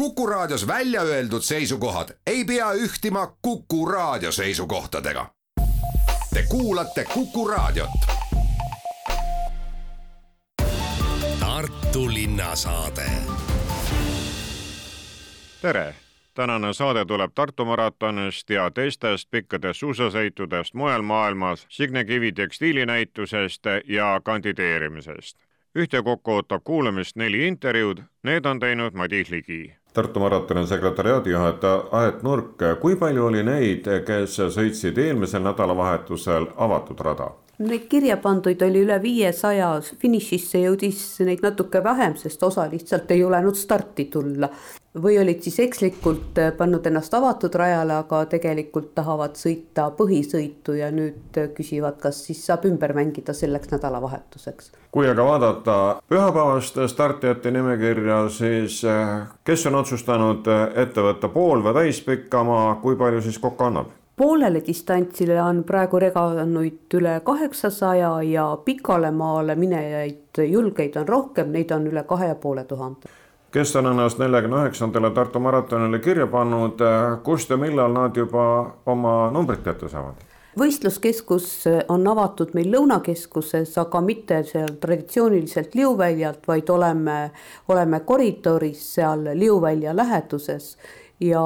Kuku Raadios välja öeldud seisukohad ei pea ühtima Kuku Raadio seisukohtadega. Te kuulate Kuku Raadiot. Tartu linnasaade. tere, tänane saade tuleb Tartu maratonist ja teistest pikkadest suusasõitudest mujal maailmas, Signe Kivi tekstiilinäitusest ja kandideerimisest. ühtekokku ootab kuulamist neli intervjuud, need on teinud Madis Ligi Tartu maratoni sekretäriaadi juhataja Aet Nurk, kui palju oli neid, kes sõitsid eelmisel nädalavahetusel avatud rada? Neid kirja panduid oli üle viiesaja, finišisse jõudis neid natuke vähem, sest osa lihtsalt ei julenud starti tulla. või olid siis ekslikult pannud ennast avatud rajale, aga tegelikult tahavad sõita põhisõitu ja nüüd küsivad, kas siis saab ümber mängida selleks nädalavahetuseks. kui aga vaadata pühapäevast startijate nimekirja, siis eh, kes on otsustanud ette võtta pool või täispikama, kui palju siis kokku annab? Poolele distantsile on praegu reganuid üle kaheksasaja ja pikale maale minejaid julgeid on rohkem, neid on üle kahe ja poole tuhande. kes on ennast neljakümne üheksandale Tartu maratonile kirja pannud, kust ja millal nad juba oma numbrid kätte saavad? võistluskeskus on avatud meil Lõunakeskuses, aga mitte seal traditsiooniliselt Liuväljalt, vaid oleme, oleme koridoris seal Liuvälja läheduses ja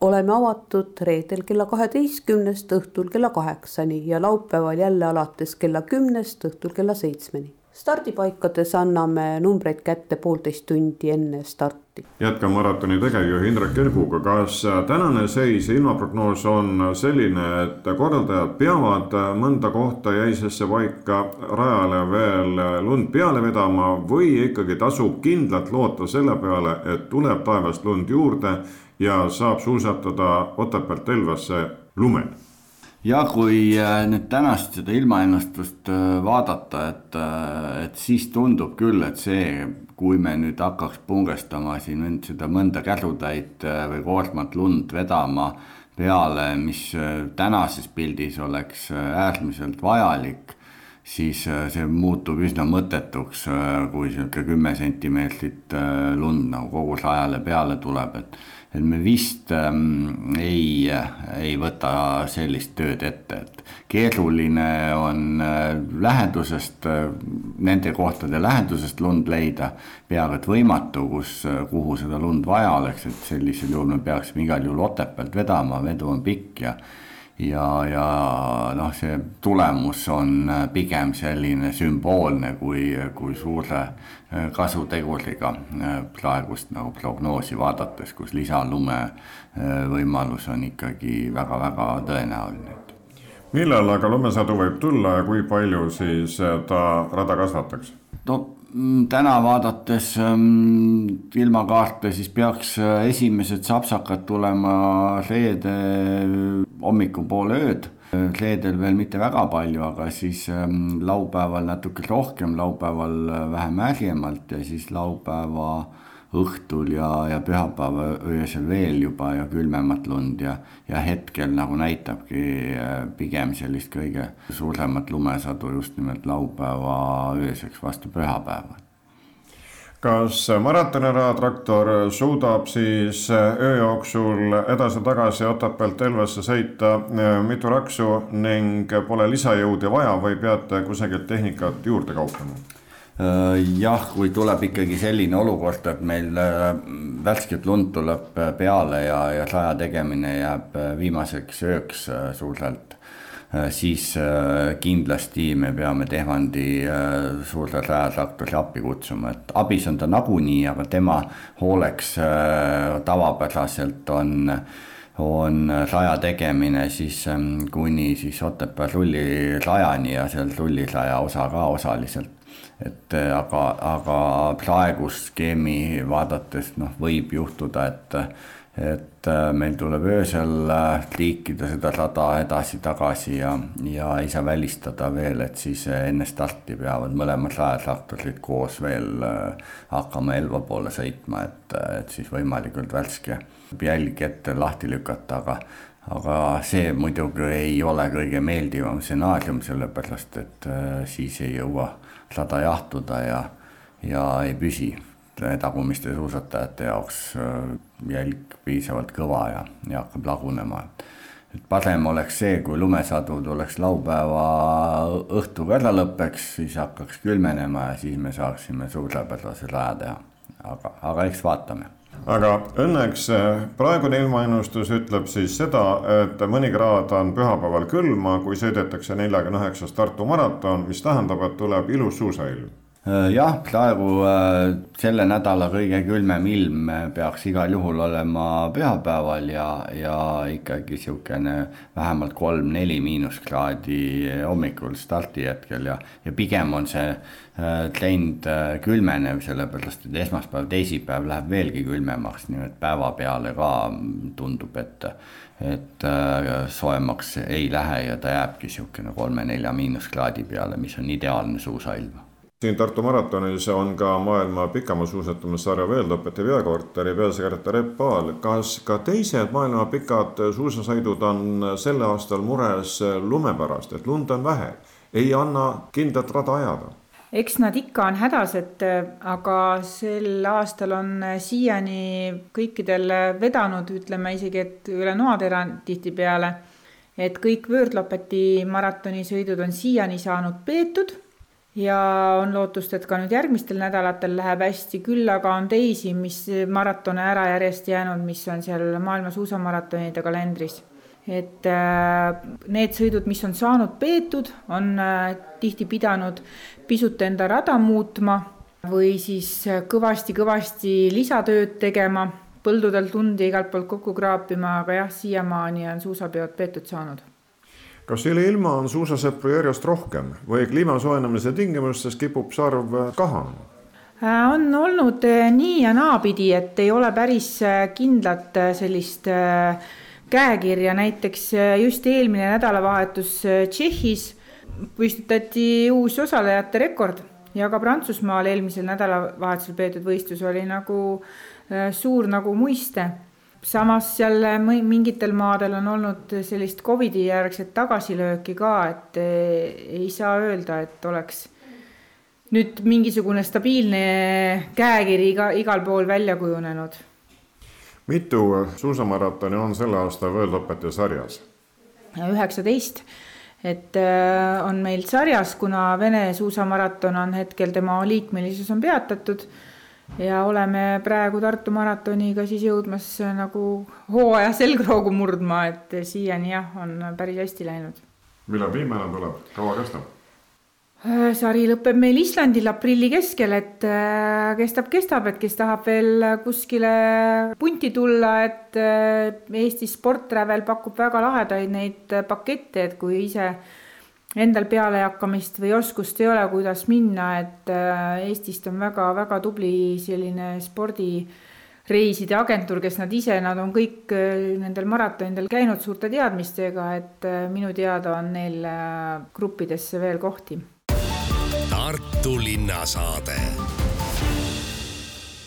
oleme avatud reedel kella kaheteistkümnest õhtul kella kaheksani ja laupäeval jälle alates kella kümnest õhtul kella seitsmeni. Stardipaikades anname numbreid kätte poolteist tundi enne starti. jätkan maratoni tegevjuhi Indrek Erguga, kas tänane seis ja ilmaprognoos on selline, et korraldajad peavad mõnda kohta jäisesse paika rajale veel lund peale vedama või ikkagi tasub kindlalt loota selle peale, et tuleb taevast lund juurde ja saab suusatada Otepäält Elvasse lumel. Ja kui äh, nüüd tänast seda ilmaennustust äh, vaadata, et, äh, et siis tundub küll, et see, kui me nüüd hakkaks pungestama siin seda mõnda käsutäit või koormat lund vedama peale, mis tänases pildis oleks äärmiselt vajalik siis see muutub üsna mõttetuks, kui sihuke kümme sentimeetrit lund nagu kogu sajale peale tuleb, et et me vist ähm, ei, ei võta sellist tööd ette, et keeruline on äh, lähedusest äh,, nende kohtade lähedusest lund leida. peaaegu et võimatu, kus, äh, kuhu seda lund vaja oleks, et sellisel juhul me peaksime igal juhul Otepäält vedama, vedu on pikk ja ja, ja noh, see tulemus on äh, pigem selline sümboolne kui, kui suure äh, kasuteguriga äh, praegust nagu prognoosi vaadates, kus lisalume võimalus on ikkagi väga-väga tõenäoline. millal aga lumesadu võib tulla ja kui palju siis ta rada kasvataks? no täna vaadates ähm, ilmakaarte, siis peaks äh, esimesed sapsakad tulema reede hommikupoole ööd. reedel veel mitte väga palju, aga siis ähm, laupäeval natuke rohkem, laupäeval äh, vähem äärjemalt ja siis laupäeva õhtul ja, ja pühapäeva öösel veel juba ja külmemat lund ja, ja hetkel nagu näitabki äh, pigem sellist kõige suuremat lumesadu just nimelt laupäeva ööseks vastu pühapäeva kas maratoniraatraktor suudab siis äh, öö jooksul edasi-tagasi Otepäält Elvasse sõita äh, mitu raksu ning pole lisajõude vaja või peate kusagilt tehnikat juurde kauplema? Äh, jah, kui tuleb ikkagi selline olukord, et meil äh, värsket lund tuleb äh, peale ja, ja saja tegemine jääb viimaseks ööks suurelt, siis kindlasti me peame Tehvandi suure rajatraktori appi kutsuma, et abis on ta nagunii, aga tema hooleks tavapäraselt on on raja tegemine siis ähm, kuni siis Otepää rullirajani ja seal rulliraja osa ka osaliselt et äh, aga, aga praegust skeemi vaadates noh, võib juhtuda, et, et äh, meil tuleb öösel äh, liikida seda rada edasi-tagasi ja, ja ei saa välistada veel, et siis enne starti peavad mõlemad rajatraktorid koos veel hakkama Elva poole sõitma, et, et siis võimalikult värske jälg ette lahti lükata, aga aga see muidugi ei ole kõige meeldivam stsenaarium, sellepärast et siis ei jõua sada jahtuda ja, ja ei püsi. Tagumiste suusatajate jaoks jälg piisavalt kõva ja, ja hakkab lagunema, et parem oleks see, kui lumesadu tuleks laupäeva õhtuga ära lõpeks, siis hakkaks külmenema ja siis me saaksime suurepärase raja teha. aga, aga eks vaatame aga õnneks eh, praegune ilmaennustus ütleb siis seda, et mõni kraad on pühapäeval külma, kui sõidetakse neljakümne üheksas Tartu maraton, mis tähendab, et tuleb ilus suusailm. Äh, jah, praegu äh, selle nädala kõige külmem ilm peaks igal juhul olema pühapäeval ja, ja ikkagi niisugune vähemalt kolm-neli miinuskraadi hommikul stardi hetkel ja, ja pigem on see äh, trend külmenev, sellepärast et esmaspäev, teisipäev läheb veelgi külmemaks, nii et päeva peale ka tundub, et et soojemaks ei lähe ja ta jääbki niisugune kolme-nelja miinuskraadi peale, mis on ideaalne suusailm siin Tartu maratonis on ka maailma pikamaasuusatamissarja veeltõpete peakorteri peasekretär Epp Paal. kas ka teised maailma pikad suusasõidud on sel aastal mures lume pärast, et lund on vähe, ei anna kindlat rada ajada? eks nad ikka on hädas, et aga sel aastal on siiani kõikidel vedanud, ütleme isegi, et üle noatera tihtipeale, et kõik Worldlopeti maratonisõidud on siiani saanud peetud ja on lootust, et ka nüüd järgmistel nädalatel läheb hästi, küll aga on teisi, mis maratone ära järjest jäänud, mis on seal maailma suusamaratonide kalendris. et äh, need sõidud, mis on saanud peetud, on äh, tihti pidanud pisut enda rada muutma või siis kõvasti-kõvasti lisatööd tegema, põldudelt lund ja igalt poolt kokku kraapima, aga jah, siiamaani on suusapeod peetud saanud kas selle ilma on suusasõpru järjest rohkem või kliima soojenemise tingimustes kipub see arv kahanema? Äh, on olnud äh, nii ja naapidi, et ei ole päris äh, kindlat sellist käekirja, näiteks just eelmine nädalavahetus Tšehhis püstitati uus osalejate rekord ja ka Prantsusmaal eelmisel nädalavahetusel peetud võistlus oli nagu suur nagu muiste samas seal mingitel maadel on olnud sellist Covidi järgset tagasilööki ka, et eh, ei saa öelda, et oleks nüüd mingisugune stabiilne käekiri iga, igal pool välja kujunenud. mitu suusamaratoni on selle aasta World Opeti sarjas? üheksateist, et eh, on meil sarjas, kuna Vene suusamaraton on hetkel, tema liikmelisus on peatatud ja oleme praegu Tartu maratoniga siis jõudmas nagu hooaja selgroogu murdma, et siiani jah, on päris hästi läinud. millal viimane tuleb, kaua kestab? Äh, sari lõpeb meil Islandil aprilli keskel, et äh, kestab, kestab, et kes tahab veel kuskile punti tulla, et äh, Eesti Sport Travel pakub väga lahedaid neid pakette, et kui ise endal pealehakkamist või oskust ei ole, kuidas minna, et äh, Eestist on väga-väga tubli selline spordireiside agentuur, kes nad ise, nad on kõik äh, nendel maratonidel käinud suurte teadmistega, et äh, minu teada on neil gruppidesse veel kohti. Tartu linnasaade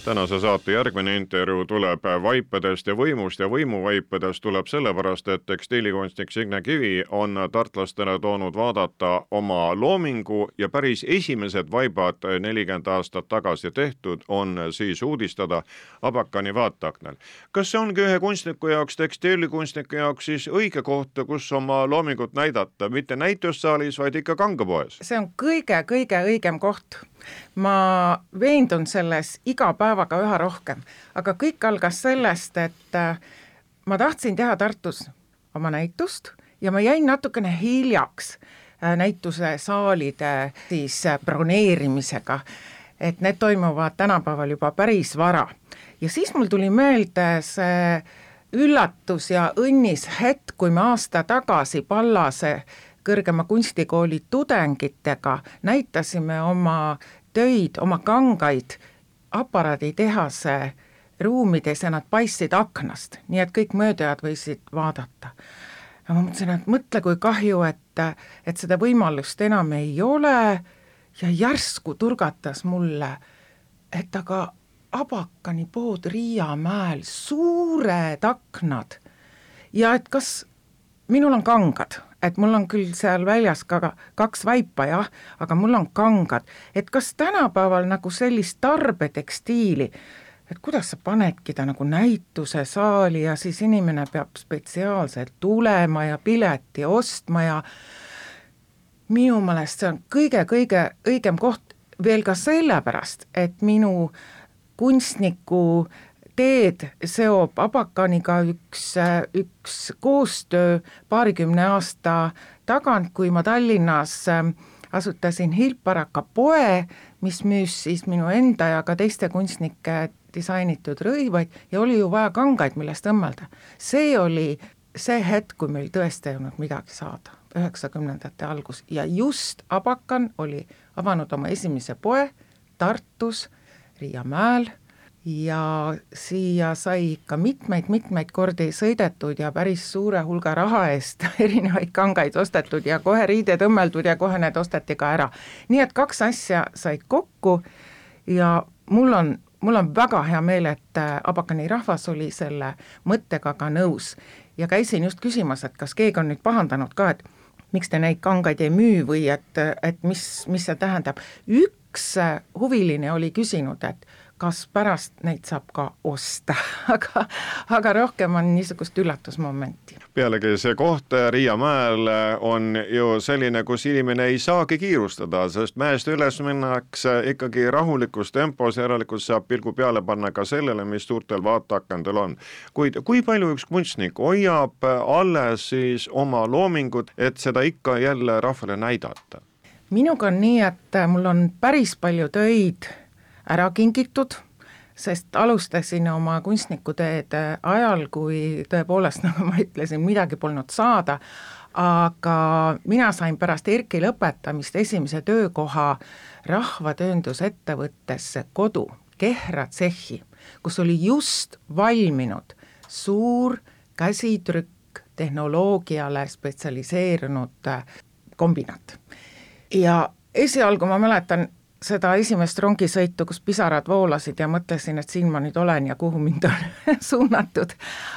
tänase saate järgmine intervjuu tuleb vaipadest ja võimust ja võimuvaipadest tuleb sellepärast, et tekstiilikunstnik Signe Kivi on tartlastele toonud vaadata oma loomingu ja päris esimesed vaibad nelikümmend aastat tagasi tehtud on siis uudistada Abakani vaateaknal. kas see ongi ühe kunstniku jaoks, tekstiilikunstniku jaoks siis õige koht, kus oma loomingut näidata, mitte näitussaalis, vaid ikka kangepoes? see on kõige-kõige õigem koht ma veendun selles iga päevaga üha rohkem, aga kõik algas sellest, et äh, ma tahtsin teha Tartus oma näitust ja ma jäin natukene hiljaks äh, näituse saalide siis äh, broneerimisega, et need toimuvad tänapäeval juba päris vara. ja siis mul tuli meelde see üllatus ja õnnis hetk, kui me aasta tagasi Pallase kõrgema kunstikooli tudengitega näitasime oma töid, oma kangaid aparaaditehase ruumides ja nad paistsid aknast, nii et kõik möödujad võisid vaadata. ja ma mõtlesin, et mõtle, kui kahju, et, et seda võimalust enam ei ole ja järsku turgatas mulle, et aga Abakani pood Riiamäel, suured aknad ja et kas minul on kangad, et mul on küll seal väljas ka kaks vaipa jah, aga mul on kangad, et kas tänapäeval nagu sellist tarbetekstiili, et kuidas sa panedki ta nagu näitusesaali ja siis inimene peab spetsiaalselt tulema ja pileti ostma ja minu meelest see on kõige-kõige õigem koht veel ka sellepärast, et minu kunstniku teed seob Abakaniga üks, üks koostöö paarikümne aasta tagant, kui ma Tallinnas ähm, asutasin Hilparaka poe, mis müüs siis minu enda ja ka teiste kunstnike disainitud rõivaid ja oli ju vaja kangaid, millest õmmelda. see oli see hetk, kui meil tõesti ei olnud midagi saada, üheksakümnendate algus ja just Abakan oli avanud oma esimese poe Tartus, Riia mäel ja siia sai ikka mitmeid-mitmeid kordi sõidetud ja päris suure hulga raha eest erinevaid kangaid ostetud ja kohe riided õmmeldud ja kohe need osteti ka ära. nii et kaks asja said kokku ja mul on, mul on väga hea meel, et äh, Abakani rahvas oli selle mõttega ka nõus ja käisin just küsimas, et kas keegi on nüüd pahandanud ka, et miks te neid kangaid ei müü või et, et mis, mis see tähendab. üks äh, huviline oli küsinud, et kas pärast neid saab ka osta aga, aga rohkem on niisugust üllatusmomenti. pealegi see koht Riia mäel on ju selline, kus inimene ei saagi kiirustada, sest mäest üles minnakse ikkagi rahulikus tempos, järelikult saab pilgu peale panna ka sellele, mis suurtel vaateakendel on. kuid kui palju üks kunstnik hoiab alles siis oma loomingut, et seda ikka jälle rahvale näidata? minuga on nii, et mul on päris palju töid ära kingitud, sest alustasin oma kunstnikuteed ajal, kui tõepoolest, nagu ma ütlesin, midagi polnud saada, aga mina sain pärast ERK-i lõpetamist esimese töökoha rahvatööndusettevõttesse Kodu, Kehra tsehhi, kus oli just valminud suur käsitrükk tehnoloogiale spetsialiseerunud kombinat. ja esialgu ma mäletan, seda esimest rongisõitu, kus pisarad voolasid ja mõtlesin, et siin ma nüüd olen ja kuhu mind on suunatud.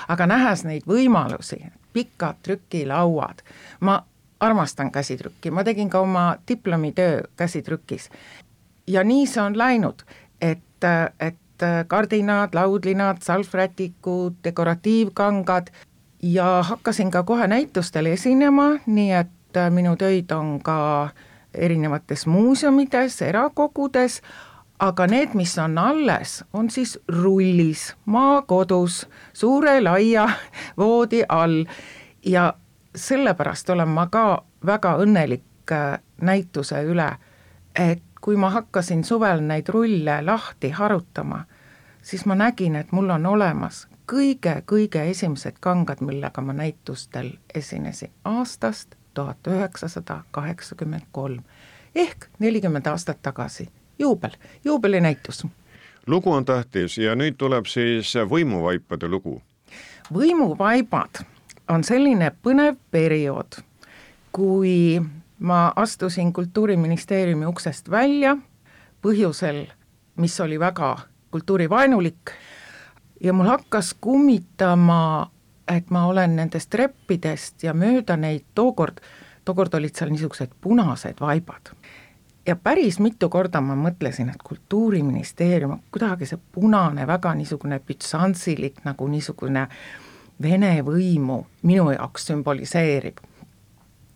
aga nähes neid võimalusi, pikad trükilauad, ma armastan käsitrükki, ma tegin ka oma diplomitöö käsitrükis. ja nii see on läinud, et, et kardinad, laudlinad, salvrätikud, dekoratiivkangad ja hakkasin ka kohe näitustel esinema, nii et minu töid on ka äh, erinevates muuseumides, erakogudes, aga need, mis on alles, on siis rullis, maakodus, suure laia voodi all. Ja sellepärast olen ma ka väga õnnelik äh, näituse üle, et kui ma hakkasin suvel neid rulle lahti harutama, siis ma nägin, et mul on olemas kõige-kõige esimesed kangad, millega ma näitustel esinesin aastast tuhat üheksasada kaheksakümmend kolm ehk nelikümmend aastat tagasi, juubel, juubelinäitus. lugu on tähtis ja nüüd tuleb siis võimuvaipade lugu. võimuvaibad on selline põnev periood, kui ma astusin Kultuuriministeeriumi uksest välja põhjusel, mis oli väga kultuurivaenulik ja mul hakkas kummitama et ma olen nendest treppidest ja mööda neid tookord, tookord olid seal niisugused punased vaibad. ja päris mitu korda ma mõtlesin, et Kultuuriministeerium, kuidagi see punane, väga niisugune bütsantsilik nagu niisugune Vene võimu minu jaoks sümboliseerib.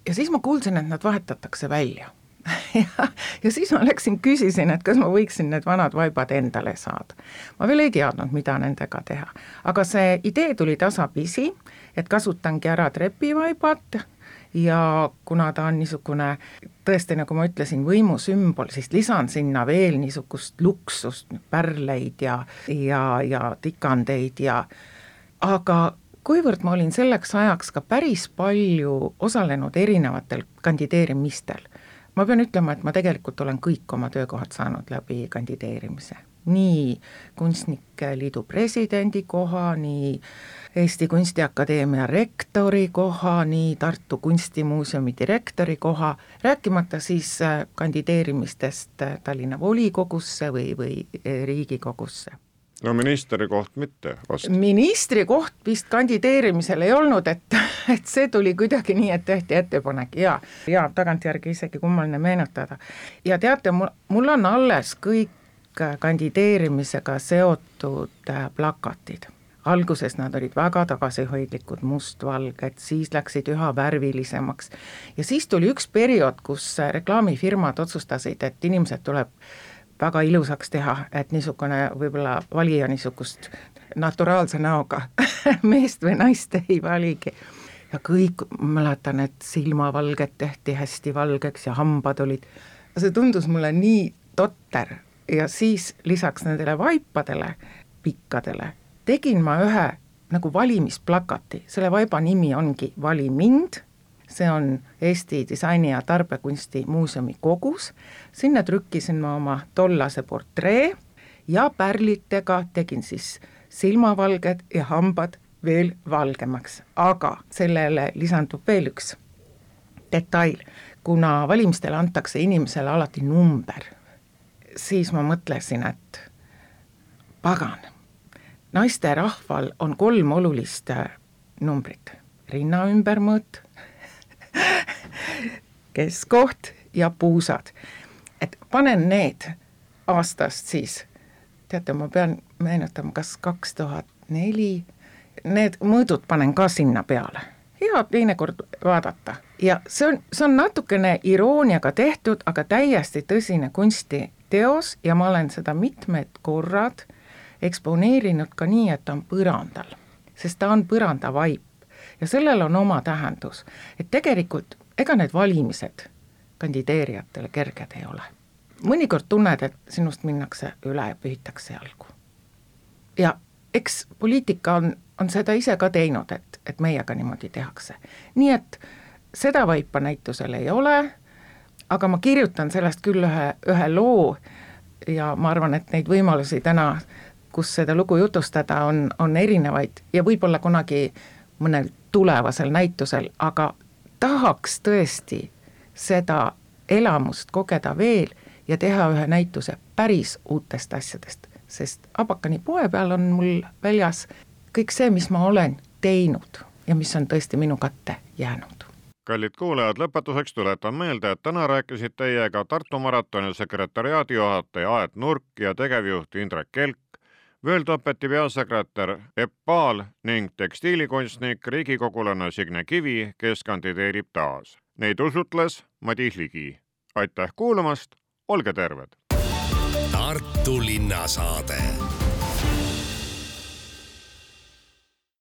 ja siis ma kuulsin, et nad vahetatakse välja ja, ja siis ma läksin, küsisin, et kas ma võiksin need vanad vaibad endale saada. ma veel ei teadnud, mida nendega teha, aga see idee tuli tasapisi, et kasutangi ära trepivaibad ja kuna ta on niisugune tõesti, nagu ma ütlesin, võimusümbol, siis lisan sinna veel niisugust luksust, pärleid ja, ja, ja tikandeid ja aga kuivõrd ma olin selleks ajaks ka päris palju osalenud erinevatel kandideerimistel ma pean ütlema, et ma tegelikult olen kõik oma töökohad saanud läbi kandideerimise. nii Kunstnike Liidu presidendi koha, nii Eesti Kunstiakadeemia rektori koha, nii Tartu Kunstimuuseumi direktori koha, rääkimata siis äh, kandideerimistest äh, Tallinna volikogusse või, või äh, Riigikogusse no ministri koht mitte vast. ministri koht vist kandideerimisel ei olnud, et, et see tuli kuidagi nii, et tehti ettepanek ja, ja tagantjärgi isegi kummaline meenutada. ja teate, mul, mul on alles kõik kandideerimisega seotud äh, plakatid alguses nad olid väga tagasihoidlikud, mustvalged, siis läksid üha värvilisemaks. ja siis tuli üks periood, kus reklaamifirmad otsustasid, et inimesed tuleb väga ilusaks teha, et niisugune võib-olla valija niisugust naturaalse näoga meest või naist ei valigi. ja kõik, mäletan, et silmavalged tehti hästi valgeks ja hambad olid, see tundus mulle nii totter. Ja siis lisaks nendele vaipadele, pikkadele tegin ma ühe nagu valimisplakati, selle vaiba nimi ongi Vali mind, see on Eesti Disaini- ja Tarbekunsti Muuseumi kogus, sinna trükkisin ma oma tollase portree ja pärlitega tegin siis silmavalged ja hambad veel valgemaks, aga sellele lisandub veel üks detail, kuna valimistele antakse inimesele alati number, siis ma mõtlesin, et pagan naisterahval on kolm olulist äh, numbrit, rinna ümbermõõt keskkoht ja puusad. et panen need aastast siis, teate, ma pean meenutama, kas kaks tuhat neli, need mõõdud panen ka sinna peale. hea teinekord vaadata ja see on, see on natukene irooniaga tehtud, aga täiesti tõsine kunstiteos ja ma olen seda mitmed korrad eksponeerinud ka nii, et ta on põrandal, sest ta on põrandavaip ja sellel on oma tähendus, et tegelikult ega need valimised kandideerijatele kerged ei ole. mõnikord tunned, et sinust minnakse üle ja pühitakse jalgu. ja eks poliitika on, on seda ise ka teinud, et, et meiega niimoodi tehakse. nii et seda vaipa näitusel ei ole, aga ma kirjutan sellest küll ühe, ühe loo ja ma arvan, et neid võimalusi täna kus seda lugu jutustada, on, on erinevaid ja võib-olla kunagi mõnel tulevasel näitusel, aga tahaks tõesti seda elamust kogeda veel ja teha ühe näituse päris uutest asjadest, sest Abakani poe peal on mul väljas kõik see, mis ma olen teinud ja mis on tõesti minu kätte jäänud. Kallid kuulajad, lõpetuseks tuletan meelde, et täna rääkisid teiega Tartu maratoni sekretäriaadi juhataja Aet Nurk ja tegevjuht Indrek Kelk Worldopeti peasekretär Epp Paal ning tekstiilikunstnik, riigikogulane Signe Kivi, kes kandideerib taas. Neid usutles Madis Ligi. aitäh kuulamast, olge terved! Tartu linnasaade